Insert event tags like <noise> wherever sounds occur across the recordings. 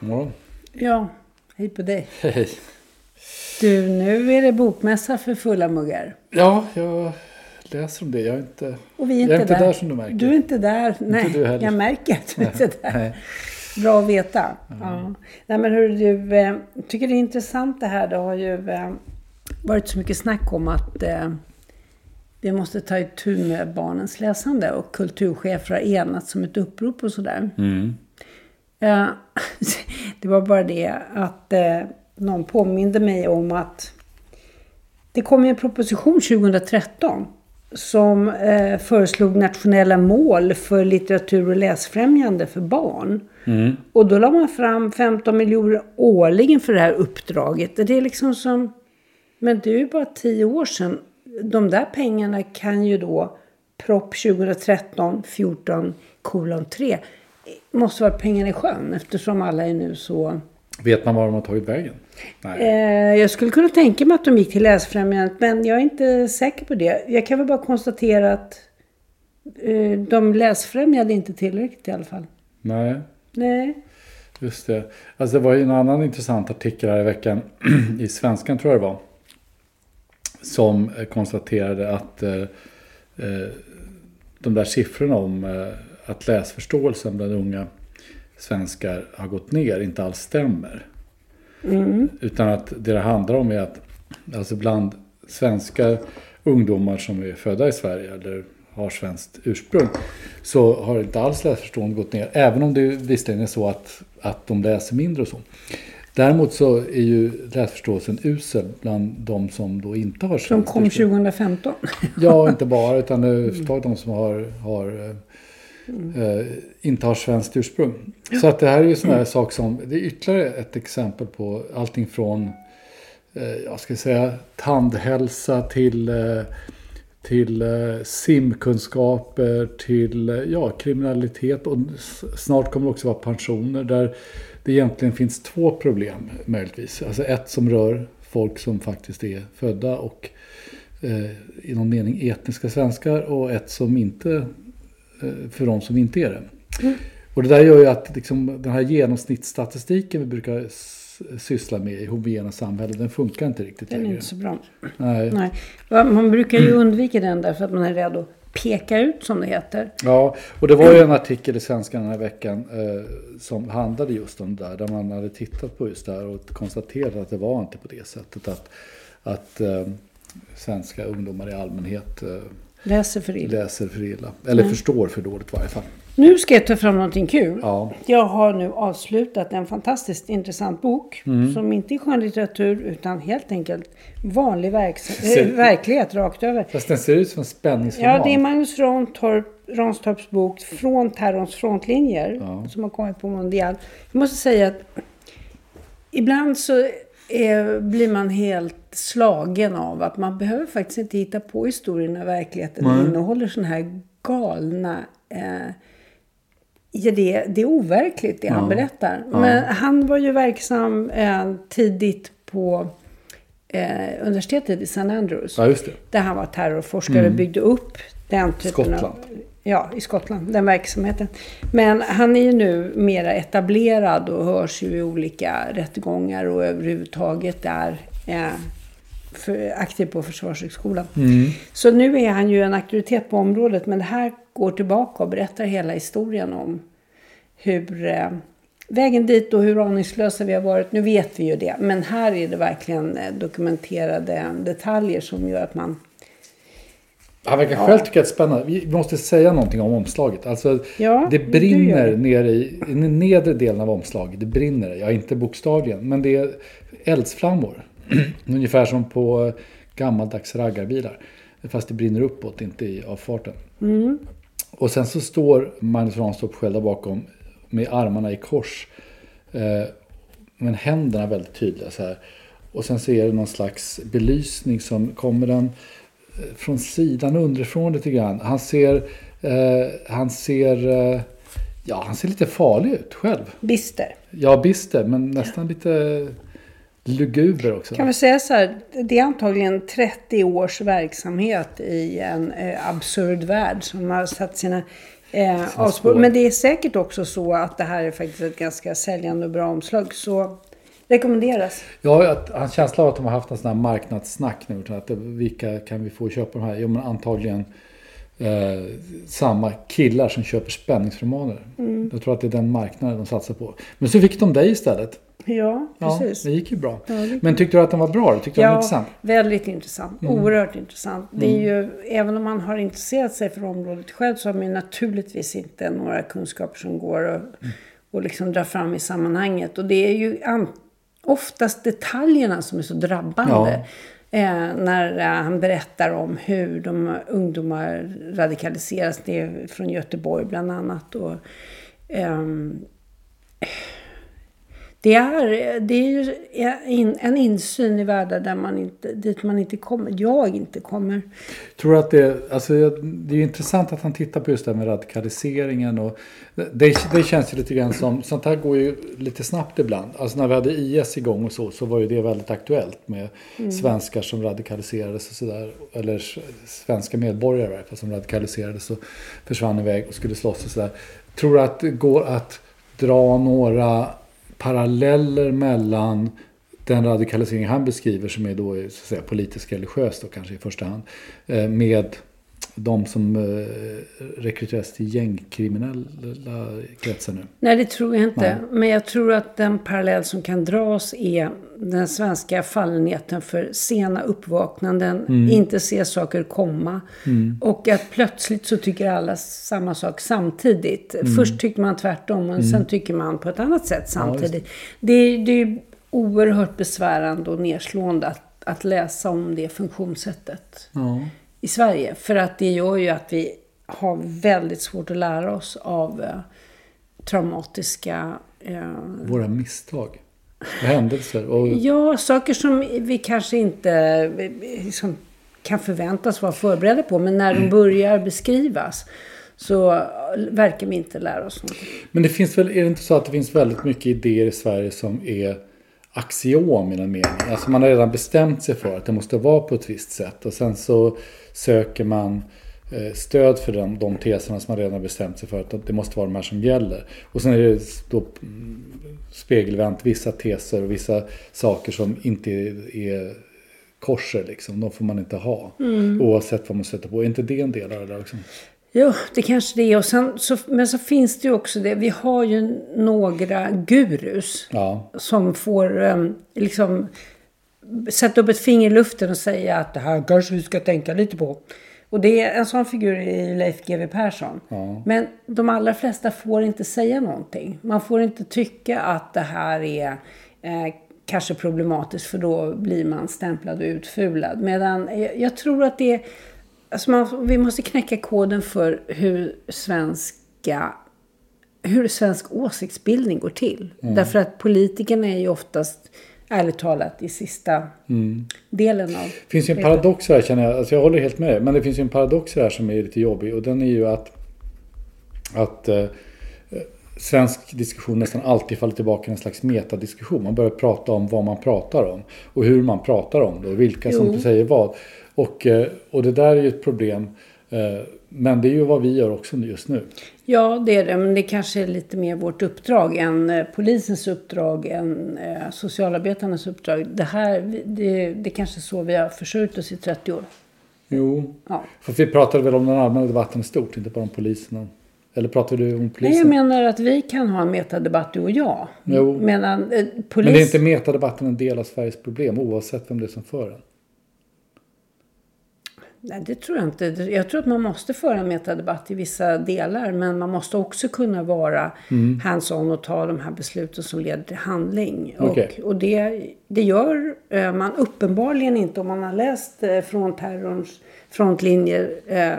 Morgon. Ja, hej på dig. Hej. Du, nu är det bokmässa för fulla muggar. Ja, jag läser om det. Jag är inte, Och vi är inte, är inte där. där som du märker. Du är inte där. Nej, heller. jag märker att du inte är där. Bra att veta. Ja. Nej, men hur du, eh, tycker det är intressant det här. Det har ju eh, varit så mycket snack om att eh, vi måste ta itu med barnens läsande och kulturchefer har enats som ett upprop och sådär. Mm. Ja, <laughs> det var bara det att eh, någon påminde mig om att det kom en proposition 2013 som eh, föreslog nationella mål för litteratur och läsfrämjande för barn. Mm. Och då la man fram 15 miljoner årligen för det här uppdraget. Det är liksom som, men det är ju bara 10 år sedan. De där pengarna kan ju då, propp 2013 14 kolon 3, måste vara pengar i sjön eftersom alla är nu så... Vet man var de har tagit vägen? Nej. Eh, jag skulle kunna tänka mig att de gick till läsfrämjandet men jag är inte säker på det. Jag kan väl bara konstatera att eh, de läsfrämjade inte tillräckligt i alla fall. Nej, Nej. just det. Alltså det var ju en annan intressant artikel här i veckan <clears throat> i Svenskan tror jag det var. Som eh, konstaterade att eh, de där siffrorna om att läsförståelsen bland unga svenskar har gått ner inte alls stämmer. Utan att det det handlar om är att alltså bland svenska ungdomar som är födda i Sverige eller har svenskt ursprung så har inte alls läsförstående gått ner. Även om det visserligen är så att, att de läser mindre och så. Däremot så är ju läsförståelsen usel bland de som då inte har svenskt kom ursprung. 2015. Ja, inte <laughs> bara utan överhuvudtaget de som har, har eh, eh, inte har svenskt ursprung. Så att det här är ju sån här sak som, det är ytterligare ett exempel på allting från, eh, jag ska säga, tandhälsa till, eh, till eh, simkunskaper, till eh, ja, kriminalitet och snart kommer det också vara pensioner där det egentligen finns två problem möjligtvis. Alltså ett som rör folk som faktiskt är födda och eh, i någon mening etniska svenskar och ett som inte, för de som inte är det. Och det där gör ju att liksom, den här genomsnittsstatistiken vi brukar syssla med i homogena samhällen, den funkar inte riktigt Den är längre. inte så bra. Nej. Nej. Man brukar ju undvika den därför att man är rädd att peka ut som det heter. Ja, och det var ju en artikel i Svenskan den här veckan eh, som handlade just om det där. Där man hade tittat på just det här och konstaterat att det var inte på det sättet. Att, att eh, svenska ungdomar i allmänhet eh, Läser för illa. läser för illa. Eller förstår för dåligt i varje fall. Nu ska jag ta fram någonting kul. Ja. Jag har nu avslutat en fantastiskt intressant bok. Mm. Som inte är skönlitteratur utan helt enkelt vanlig <laughs> Ser- äh, verklighet rakt över. Fast den ser ut som en spänningsroman. Ja, det är Magnus Ranstorp, Ranstorps bok Från terrorns frontlinjer. Ja. Som har kommit på Mondial. Jag måste säga att ibland så är, blir man helt slagen av att man behöver faktiskt inte hitta på historien när verkligheten Nej. innehåller sådana här galna... Eh, ja, det, det är overkligt det han berättar. Men han var ju verksam eh, tidigt på eh, universitetet i St. Andrews. Ja, just det. Där han var terrorforskare och byggde upp den typen Skottland. av... Ja, i Skottland. Den verksamheten. Men han är ju nu mera etablerad och hörs ju i olika rättegångar och överhuvudtaget är eh, för, aktiv på Försvarshögskolan. Så nu är han ju en auktoritet på området. Men det här går tillbaka och berättar hela historien om hur eh, vägen dit och hur aningslösa vi har varit. Nu vet vi ju det. Men här är det verkligen eh, dokumenterade detaljer som gör att man Han verkar själv tycka att det är spännande. Vi måste säga någonting om omslaget. Alltså, Ja, det brinner det. nere i, i den nedre delen av omslaget. Det brinner, ja inte bokstavligen, men det är eldsflammor. <clears throat> Ungefär som på gammaldags raggarbilar. Fast det brinner uppåt, inte i avfarten. Mm. Och sen så står Magnus Ranstorp själv där bakom med armarna i kors. Eh, men händerna väldigt tydliga så här. Och sen så är det någon slags belysning som kommer den eh, från sidan underifrån lite grann. Han ser, eh, han ser, eh, ja han ser lite farlig ut själv. bister. Ja bister men nästan lite luguber också. Kan vi säga så här, det är antagligen 30 års verksamhet i en eh, absurd värld som har satt sina eh, avspår. spår. Men det är säkert också så att det här är faktiskt ett ganska säljande och bra omslag. Så rekommenderas. Jag har en känsla av att de har haft en sån här marknadssnack nu. Att vilka kan vi få köpa de här? Jo men antagligen eh, samma killar som köper spänningsromaner. Mm. Jag tror att det är den marknaden de satsar på. Men så fick de dig istället. Ja, Ja, precis. det gick ju bra. Ja, gick Men tyckte du att den var bra? Tyckte du den var Ja, intressant? väldigt intressant. Mm. Oerhört intressant. Det är ju, även om man har intresserat sig för området själv så har man ju naturligtvis inte några kunskaper som går att Mm. och liksom dra fram i sammanhanget. Och det är ju an, oftast detaljerna som är så drabbande. Eh, när eh, han berättar om hur de ungdomar radikaliseras. Det är från Göteborg bland annat. Och, ehm, det är, det är en insyn i världar där man inte, dit man inte kommer. Jag inte kommer. Tror att det, alltså, det är intressant att han tittar på just det här med radikaliseringen. Och det, det känns ju lite grann som, sånt här går ju lite snabbt ibland. Alltså när vi hade IS igång och så, så var ju det väldigt aktuellt med svenskar som radikaliserades och sådär. Eller svenska medborgare som radikaliserades och försvann iväg och skulle slåss och sådär. Tror att det går att dra några paralleller mellan den radikalisering han beskriver som är då så att säga, politisk religiös då kanske i första hand eh, med de som eh, rekryteras till gängkriminella kretsar nu. Nej, det tror jag inte. Nej. Men jag tror att den parallell som kan dras är den svenska fallenheten för sena uppvaknanden, Mm. inte se saker komma. Och att plötsligt så tycker alla samma sak samtidigt. Mm. Först tycker man tvärtom, men sen tycker man på ett annat sätt samtidigt. det, är- det är oerhört besvärande och nedslående att, att läsa om det funktionssättet Ja. I Sverige. För att det gör ju att vi har väldigt svårt att lära oss av eh, traumatiska... Eh, Våra misstag händelser. Och, ja, saker som vi kanske inte liksom, kan förväntas vara förberedda på. Men när de börjar beskrivas så verkar vi inte lära oss någonting. Men det finns väl, är det inte så att det finns väldigt mycket idéer i Sverige som är axiom i någon mening? Alltså man har redan bestämt sig för att det måste vara på ett visst sätt och sen så söker man eh, stöd för de, de teserna som man redan har bestämt sig för att det måste vara de här som gäller. Och sen är det då mm, spegelvänt vissa teser och vissa saker som inte är, korser liksom. De får man inte ha. Oavsett vad man sätter på. Är inte det en del av det där också? Jo, det kanske det är. Och sen, så, men så finns det ju också det. Vi har ju några gurus. Ja. som får um, liksom sätta upp ett finger i luften och säga att det här kanske vi ska tänka lite på. Och det är en sån figur i Leif GW Persson. Men de allra flesta får inte säga någonting. Man får inte tycka att det här är eh, kanske problematiskt för då blir man stämplad och utfulad. Medan jag, jag tror att det är, alltså man, vi måste knäcka koden för hur svenska hur svensk åsiktsbildning går till. Därför att politikerna är ju oftast ärligt talat i sista delen av... Det finns ju en paradox här känner jag. Alltså jag håller helt med. Men det finns ju en paradox här som är lite jobbig. Och den är ju att, att eh, svensk diskussion nästan alltid faller tillbaka i en slags metadiskussion. Man börjar prata om vad man pratar om. Och hur man pratar om det. Och vilka som Jo. säger vad. Och, eh, och det där är ju ett problem. Eh, men det är ju vad vi gör också just nu. Ja, det är det. Men det kanske är lite mer vårt uppdrag än eh, polisens uppdrag, än eh, socialarbetarnas uppdrag. Det här, det, det är kanske så vi har försörjt oss i 30 år. Jo. Ja. För vi pratade väl om den allmänna debatten i stort. Inte bara om polisen. Eller pratade du om Nej, polisen? jag menar att vi kan ha en metadebatt, du och jag. Jo. Medan eh, polis... Men det är inte metadebatten en del av Sveriges problem oavsett vem det är som för den? Nej, det tror jag inte. Jag tror att man måste föra metadebatt i vissa delar. Men man måste också kunna vara Mm. hands-on och ta de här besluten som leder till handling. Okej. Och, och det, det gör eh, man uppenbarligen inte om man har läst eh, från terrorns frontlinjer. Eh,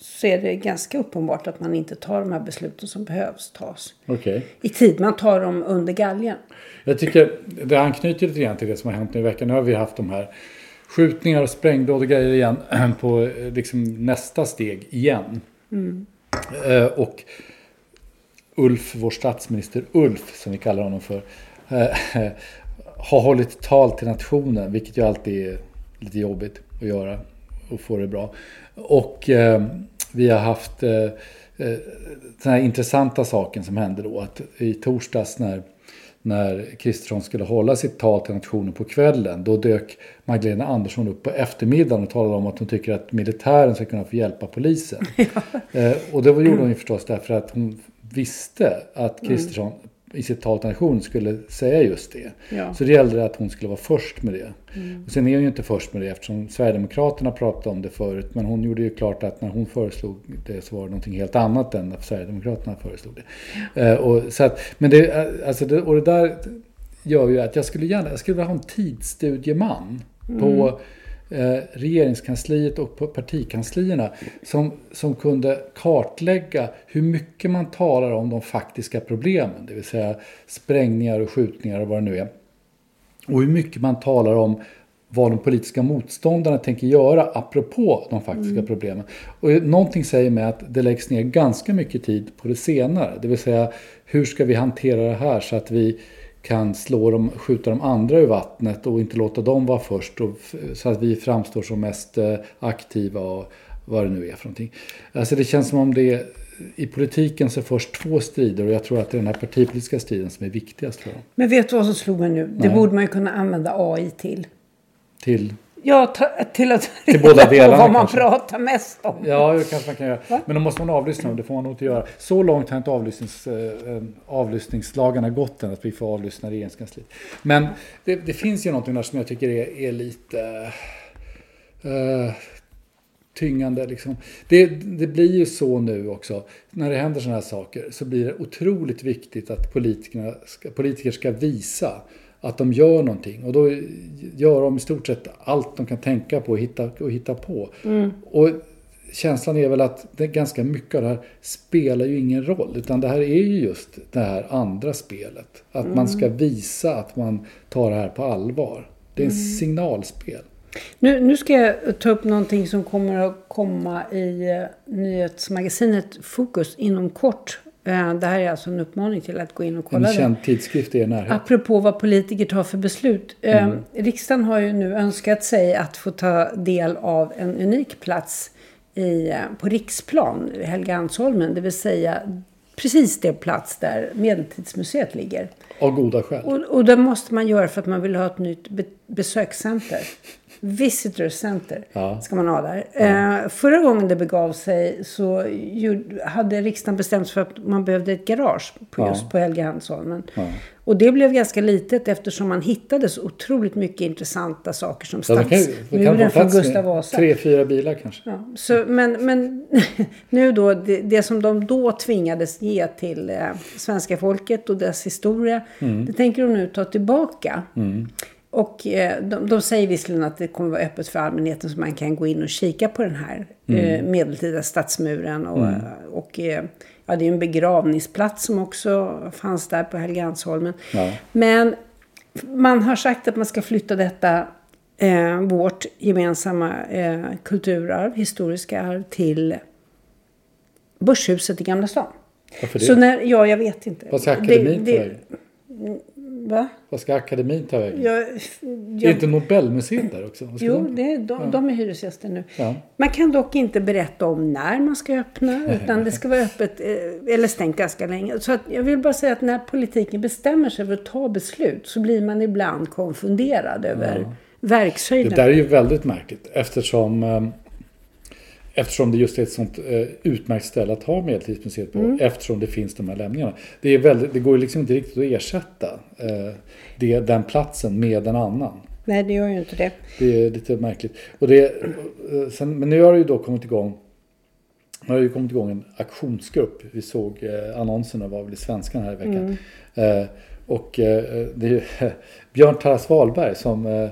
så är det ganska uppenbart att man inte tar de här besluten som behövs tas. Okej. I tid. Man tar dem under galgen. Jag tycker det anknyter lite grann till det som har hänt nu i veckan. Nu har vi haft de här skjutningar och sprängdåd och grejer igen <clears throat> på eh, liksom nästa steg igen. Eh, och Ulf, vår statsminister Ulf, som vi kallar honom för, eh, <laughs> har hållit tal till nationen, vilket ju alltid är lite jobbigt att göra och få det bra. Och eh, vi har haft eh, eh, den här intressanta saken som hände då, att i torsdags när när Kristersson skulle hålla sitt tal till nationen på kvällen. Då dök Magdalena Andersson upp på eftermiddagen och talade om att hon tycker att militären ska kunna få hjälpa polisen. <laughs> eh, och det gjorde hon ju förstås därför att hon visste att Kristersson i sitt tal till nationen skulle säga just det. Ja. Så det gällde att hon skulle vara först med det. Och sen är hon ju inte först med det eftersom Sverigedemokraterna pratade om det förut. Men hon gjorde ju klart att när hon föreslog det så var det någonting helt annat än när Sverigedemokraterna föreslog det. Eh, och, så att, men det, eh, alltså det, och det där gör ju att jag skulle gärna jag skulle vilja ha en tidsstudieman på eh, regeringskansliet och på partikanslierna som, som kunde kartlägga hur mycket man talar om de faktiska problemen, det vill säga sprängningar och skjutningar och vad det nu är. Och hur mycket man talar om vad de politiska motståndarna tänker göra apropå de faktiska problemen. Och någonting säger mig att det läggs ner ganska mycket tid på det senare. Det vill säga, hur ska vi hantera det här så att vi kan slå dem, skjuta de andra ur vattnet och inte låta dem vara först. Och, så att vi framstår som mest eh, aktiva och vad det nu är för någonting. Alltså det känns som om det i politiken så förs två strider och jag tror att det är den här partipolitiska striden som är viktigast för dem. Men vet du vad som slog mig nu? Det Nej. borde man ju kunna använda AI till. Till Ja, till att Till båda delarna vad man kanske. pratar mest om. Ja, det kanske man kan göra. Men då måste man avlyssna dem. Det får man nog inte göra. Så långt har inte avlyssnings, eh, avlyssningslagarna gått än att vi får avlyssna regeringskansliet. Men det, det finns ju någonting där som jag tycker är, är lite eh, tyngande. Liksom. Det, det blir ju så nu också. När det händer sådana här saker så blir det otroligt viktigt att politikerna ska, politiker ska visa att de gör någonting. Och då gör de i stort sett allt de kan tänka på och hitta, och hitta på. Och känslan är väl att det ganska mycket av det här spelar ju ingen roll. Utan det här är ju just det här andra spelet. Att man ska visa att man tar det här på allvar. Det är en signalspel. Nu, nu ska jag ta upp någonting som kommer att komma i eh, nyhetsmagasinet Fokus inom kort. Eh, det här är alltså en uppmaning till att gå in och En kolla det. känd tidskrift i er närhet. Apropå vad politiker tar för beslut. Eh, riksdagen har ju nu önskat sig att få ta del av en unik plats i, eh, på riksplan, Helgeandsholmen. Det vill säga precis det plats där Medeltidsmuseet ligger. Av goda skäl. Och, och det måste man göra för att man vill ha ett nytt be- besökscenter. Visitor Center Ja. ska man ha där. Eh, förra gången det begav sig så gjorde, hade riksdagen bestämt sig för att man behövde ett garage på Ja. just på Helgeandsholmen. Ja. Och det blev ganska litet eftersom man hittade så otroligt mycket intressanta saker som Ja, stadsmuren från Gustav Vasa. Tre, fyra bilar kanske. Ja, så, men, men <laughs> nu då, det, det som de då tvingades ge till eh, svenska folket och dess historia, Mm. det tänker de nu ta tillbaka. Och eh, de, de säger visserligen att det kommer vara öppet för allmänheten så man kan gå in och kika på den här Mm. eh, medeltida stadsmuren. Och, och eh, ja, det är en begravningsplats som också fanns där på Helgeandsholmen. Ja. Men man har sagt att man ska flytta detta, eh, vårt gemensamma eh, kulturarv, historiska arv, till Börshuset i Gamla stan. Varför det? Så när, ja, jag vet inte. Vad ska akademin Det- det- vägen? Va? Vad ska akademin ta vägen? Jag, Är jag, inte Nobelmuseet där också? Jo, de- det, är- de, de är hyresgäster nu. Ja. Man kan dock inte berätta om när man ska öppna, utan det ska vara öppet eh, eller stängt ganska länge. Så att jag vill bara säga att när politiken bestämmer sig för att ta beslut så blir man ibland konfunderad över verkshöjden. Det där är ju väldigt märkligt eftersom, eh, eftersom det just är ett sånt eh, utmärkt ställe att ha Medeltidsmuseet på. Mm. Eftersom det finns de här lämningarna. Det, är väldigt, det går liksom inte riktigt att ersätta eh, det, den platsen med en annan. Nej, det gör ju inte det. Det är lite märkligt. Och det, eh, sen, men nu har det ju då kommit igång nu har ju kommit igång en aktionsgrupp. Vi såg eh, annonserna var väl i Svenskan här i veckan. Eh, och eh, det är <laughs> Björn Tarras Wahlberg som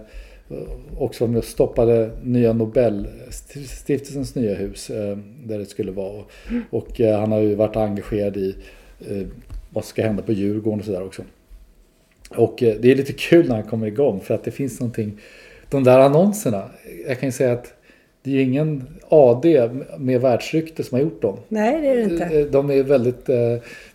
Eh, och som var stoppade nya Nobelstiftelsens nya hus eh, där det skulle vara. Och, eh, han har ju varit engagerad i vad som ska hända på Djurgården och sådär också. Och det är lite kul när han kommer igång för att det finns någonting. De där annonserna, jag kan ju säga att det är ju ingen AD med världsrykte som har gjort dem. Nej, det är det inte. Eh, De är väldigt... eh,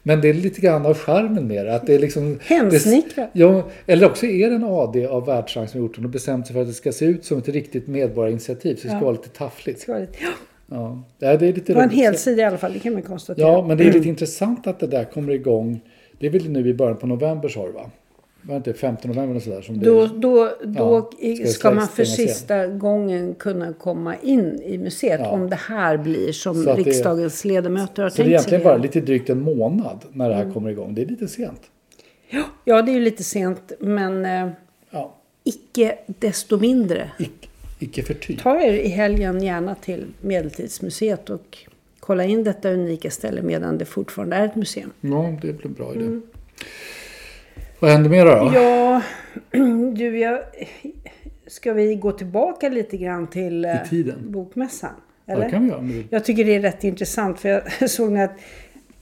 Men det är lite grann av charmen med det. Att det är liksom, Hemsnickrat. Ja, eller också är det en AD av världsrang som har gjort dem och bestämt sig för att det ska se ut som ett riktigt medborgarinitiativ. Så det ska Ja. vara lite taffligt. Det var lite- ja, Ja, det är lite det var en roligt. helsida i alla fall, det kan man konstatera. Ja, men det är lite intressant att det där kommer igång. Det är väl nu i början på november sa du va? Var inte 15 november och sådär som det Då, då, då Ja, ska ska, man för stängas igen? sista gången kunna komma in i museet Ja. om det här blir som att det- riksdagens ledamöter har Så det är tänkt sig. egentligen bara lite drygt en månad när det här Mm. kommer igång. Det är lite sent. Ja, det är ju lite sent, men eh, Ja, icke desto mindre. icke, icke förty. Ta er i helgen gärna till Medeltidsmuseet och kolla in detta unika ställe medan det fortfarande är ett museum. Ja, det blir en bra idé. Vad händer mer då? Ja, <clears throat> du, jag, ska vi gå tillbaka lite grann till eh, I tiden. bokmässan? Ja, Eller? det kan vi göra. vill. Jag tycker det är rätt intressant för jag <laughs> såg att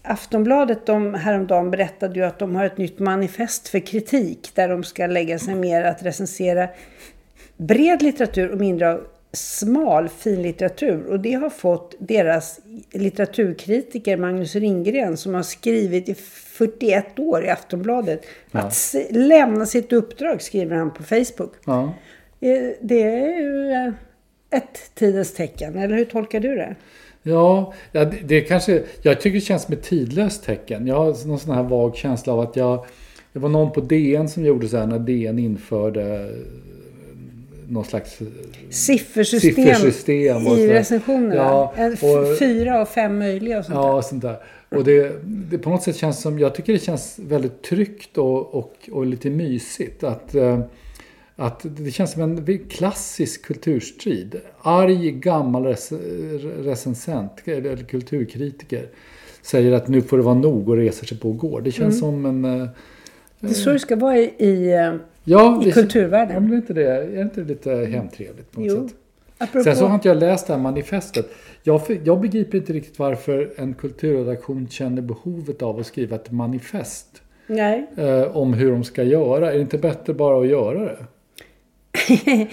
Aftonbladet de häromdagen berättade ju att de har ett nytt manifest för kritik där de ska lägga sig mer att recensera bred litteratur och mindre av smal finlitteratur. Och det har fått deras litteraturkritiker Magnus Ringgren som har skrivit i 41 år i Aftonbladet att se, lämna sitt uppdrag skriver han på Facebook. Ja. Eh, Det är ju eh, ett tidens tecken, eller hur tolkar du det? Ja, ja det, det kanske, jag tycker det känns som ett tidlöst tecken. Jag har någon sån här vag känsla av att jag... Det var någon på DN som gjorde så här när DN införde eh, någon slags... Siffersystem, Siffersystem i recensionerna. Ja, och- Fyra och fem möjliga och sånt Ja, sånt där. Och det, det på något sätt känns som, jag tycker det känns väldigt tryggt och, och, och lite mysigt. Att, eh, att det känns som en klassisk kulturstrid. Arg gammal rec, recensent, eller kulturkritiker, säger att nu får det vara nog och reser sig på och går. Det känns som en... eh. Det är så det ska vara i, i, eh, Ja, i det, kulturvärlden. Ja, men är inte det, är inte det lite hemtrevligt på något Jo. sätt? Apropå, Sen så har inte jag läst det här manifestet. Jag, jag begriper inte riktigt varför en kulturredaktion känner behovet av att skriva ett manifest eh, om hur de ska göra. Är det inte bättre bara att göra det?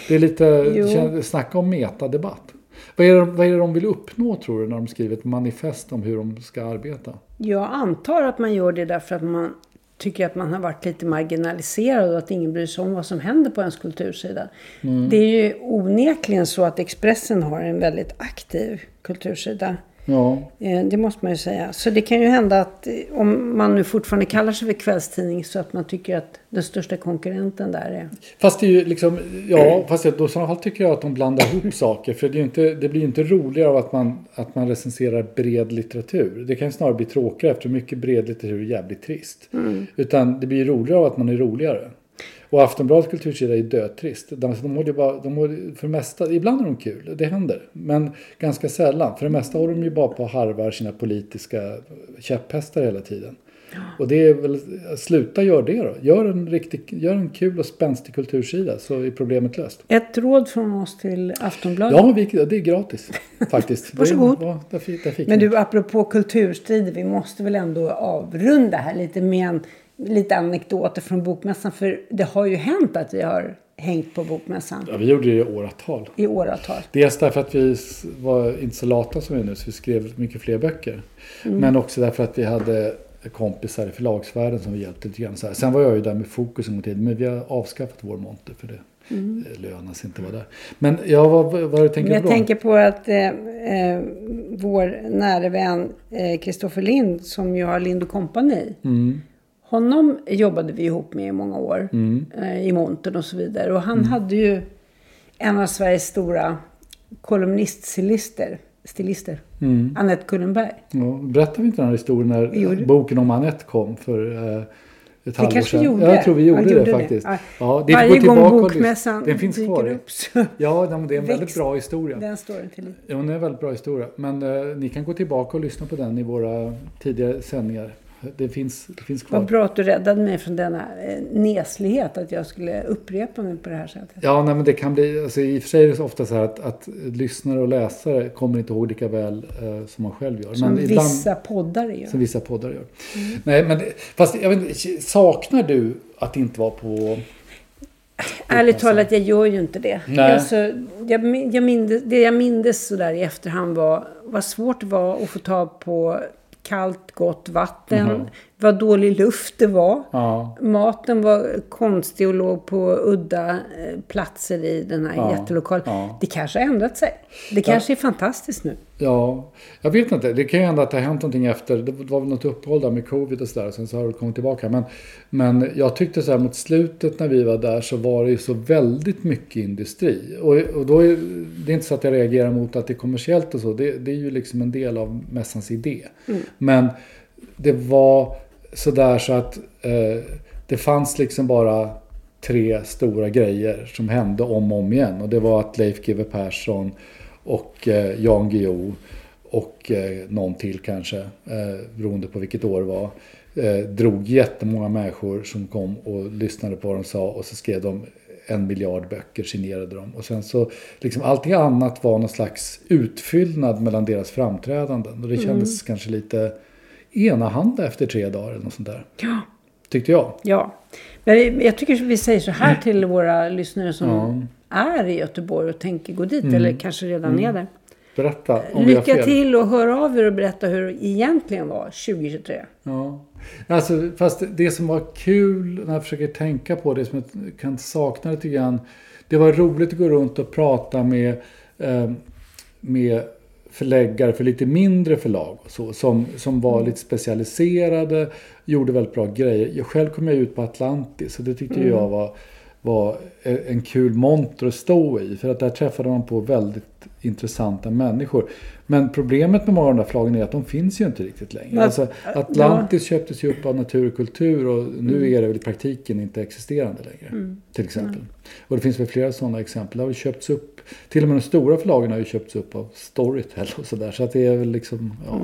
Det är lite, <laughs> snacka om metadebatt. Vad är, det, vad är det de vill uppnå tror du när de skriver ett manifest om hur de ska arbeta? Jag antar att man gör det därför att man tycker att man har varit lite marginaliserad och att ingen bryr sig om vad som händer på ens kultursida. Mm. Det är ju onekligen så att Expressen har en väldigt aktiv kultursida. Ja, Eh, Det måste man ju säga. Så det kan ju hända att eh, om man nu fortfarande kallar sig för kvällstidning så att man tycker att den största konkurrenten där är... Fast det är ju liksom, ja, fast då i sådana fall tycker jag att de blandar ihop <laughs> saker. För det, inte, det blir ju inte roligare av att man, att man recenserar bred litteratur. Det kan ju snarare bli tråkigare eftersom mycket bred litteratur är jävligt trist. Utan det blir roligare av att man är roligare. Och Aftonbladets kultursida är dötrist. De, de håller ju bara, de håller, för det mesta, ibland är de kul, det händer. Men ganska sällan. För det mesta håller de ju bara på och harvar sina politiska käpphästar hela tiden. Och det är väl, sluta gör det då. Gör en, riktig, gör en kul och spänstig kultursida så är problemet löst. Ett råd från oss till Aftonbladet. Ja, vi, det är gratis faktiskt. <laughs> Varsågod. Det, ja, där fick, där fick Men du, apropå kulturstrider, vi måste väl ändå avrunda här lite med en lite anekdoter från bokmässan. För det har ju hänt att vi har hängt på bokmässan Ja, vi gjorde det i åratal. i åratal. Dels därför att vi var inte så lata som vi är nu, så vi skrev mycket fler böcker. Mm. Men också därför att vi hade kompisar i förlagsvärlden som vi hjälpte lite grann. Så här. Sen var jag ju där med fokus en gång till, men vi har avskaffat vår monter för det mm. lönar sig inte vara där. Men ja, vad, vad du tänker jag på då? tänker på att eh, eh, vår nära vän Kristoffer Lind, som ju har Lind Company. Mm. Honom jobbade vi ihop med i många år. Mm. Eh, I montern och så vidare. Och han hade ju en av Sveriges stora kolumniststilister. Stilister. Mm. Anette Kullenberg. Ja, berättade vi inte den här historien när boken om Anette kom för eh, ett halvår sedan? gjorde. Ja, jag tror vi gjorde, Ja, det, gjorde det. faktiskt. Ja. Ja, det Varje gång bokmässan Den finns dyker kvar. upp så Ja, det är en väldigt bra historia. den storyn till liv. Ja, det är en väldigt bra historia. Men eh, ni kan gå tillbaka och lyssna på den i våra tidigare sändningar. Det finns, det finns kvar. Vad bra att du räddade mig från denna eh, neslighet. Att jag skulle upprepa mig på det här sättet. Ja, nej, men det kan bli, alltså, i och för sig är det ofta så här att, att lyssnare och läsare kommer inte ihåg lika väl eh, som man själv gör. Som men ibland, vissa poddar gör. som vissa poddar gör. Nej, men fast jag vet, saknar du att inte vara på... Ärligt talat, jag gör ju inte det. Nej. Alltså, jag, jag mindes, det jag mindes sådär i efterhand var vad svårt det var att få tag på kallt, gott vatten. Mhm. Vad dålig luft det var. Ja, Maten var konstig och låg på udda eh, platser i den här Ja, jättelokalen. ja. Det kanske har ändrat sig. Det kanske är fantastiskt nu. ja, jag vet inte. Det kan ju hända att det har hänt någonting efter. Det var väl något uppehåll där med covid och sådär. Sen så har det kommit tillbaka. Men, men jag tyckte så här mot slutet när vi var där så var det ju så väldigt mycket industri. Och, och då är det är inte så att jag reagerar mot att det är kommersiellt och så. Det, det är ju liksom en del av mässans idé. Men det var sådär så att eh, det fanns liksom bara tre stora grejer som hände om och om igen. Och det var att Leif GW Persson och eh, Jan Guillou och eh, någon till kanske, eh, beroende på vilket år det var, eh, drog jättemånga människor som kom och lyssnade på vad de sa och så skrev de en miljard böcker, signerade dem. Och sen så, liksom allting annat var någon slags utfyllnad mellan deras framträdanden. Och det kändes kanske lite enahanda efter tre dagar eller något sånt där. Ja. Tyckte jag. Ja. Men jag tycker vi säger så här till våra lyssnare som är i Göteborg och tänker gå dit. Eller kanske redan är där. Berätta om vi har Lycka fel. till och hör av er och berätta hur det egentligen var 2023. Ja. Alltså, fast det som var kul när jag försöker tänka på det som jag kan sakna lite grann. Det var roligt att gå runt och prata med, eh, med förläggare för lite mindre förlag. Och så, som, som var lite specialiserade, gjorde väldigt bra grejer. Jag själv kom jag ut på Atlantis och det tyckte jag var, var en kul monter att stå i. För att där träffade man på väldigt intressanta människor. Men problemet med många av de där förlagen är att de finns ju inte riktigt längre. Men- Alltså, Atlantis köptes ju upp av Natur och Kultur och nu är det väl i praktiken inte existerande längre. Till exempel. Och det finns väl flera sådana exempel. Det har väl köpts upp, till och med de stora förlagen har ju köpts upp av Storytel och sådär. Så att det är väl liksom, ja.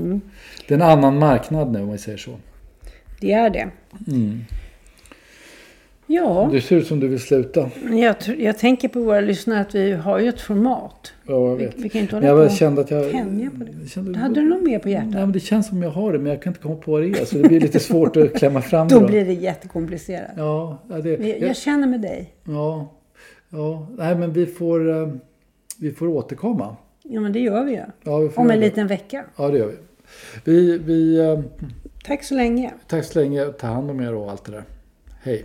Det är en annan marknad nu om vi säger så. Det är det. Ja, Det ser ut som du vill sluta. jag, jag tänker på våra lyssnare att vi har ju ett format. Ja, jag Vi, vet. vi kan inte hålla jag på kände att jag... tänja på det. kände, Hade du något mer på hjärtat? Nej, men det känns som jag har det, men jag kan inte komma på vad det är. Så det blir lite svårt att klämma fram det. Då blir det jättekomplicerat. Ja, det, Jag, jag, känner med dig. ja, ja. Nej, men vi får, eh, vi får återkomma. Ja, men det gör vi ju. Ja, vi Om en det. liten vecka. Ja, det gör vi. Vi, vi eh, Tack så länge. tack så länge. Ta hand om er och allt det där. Hej.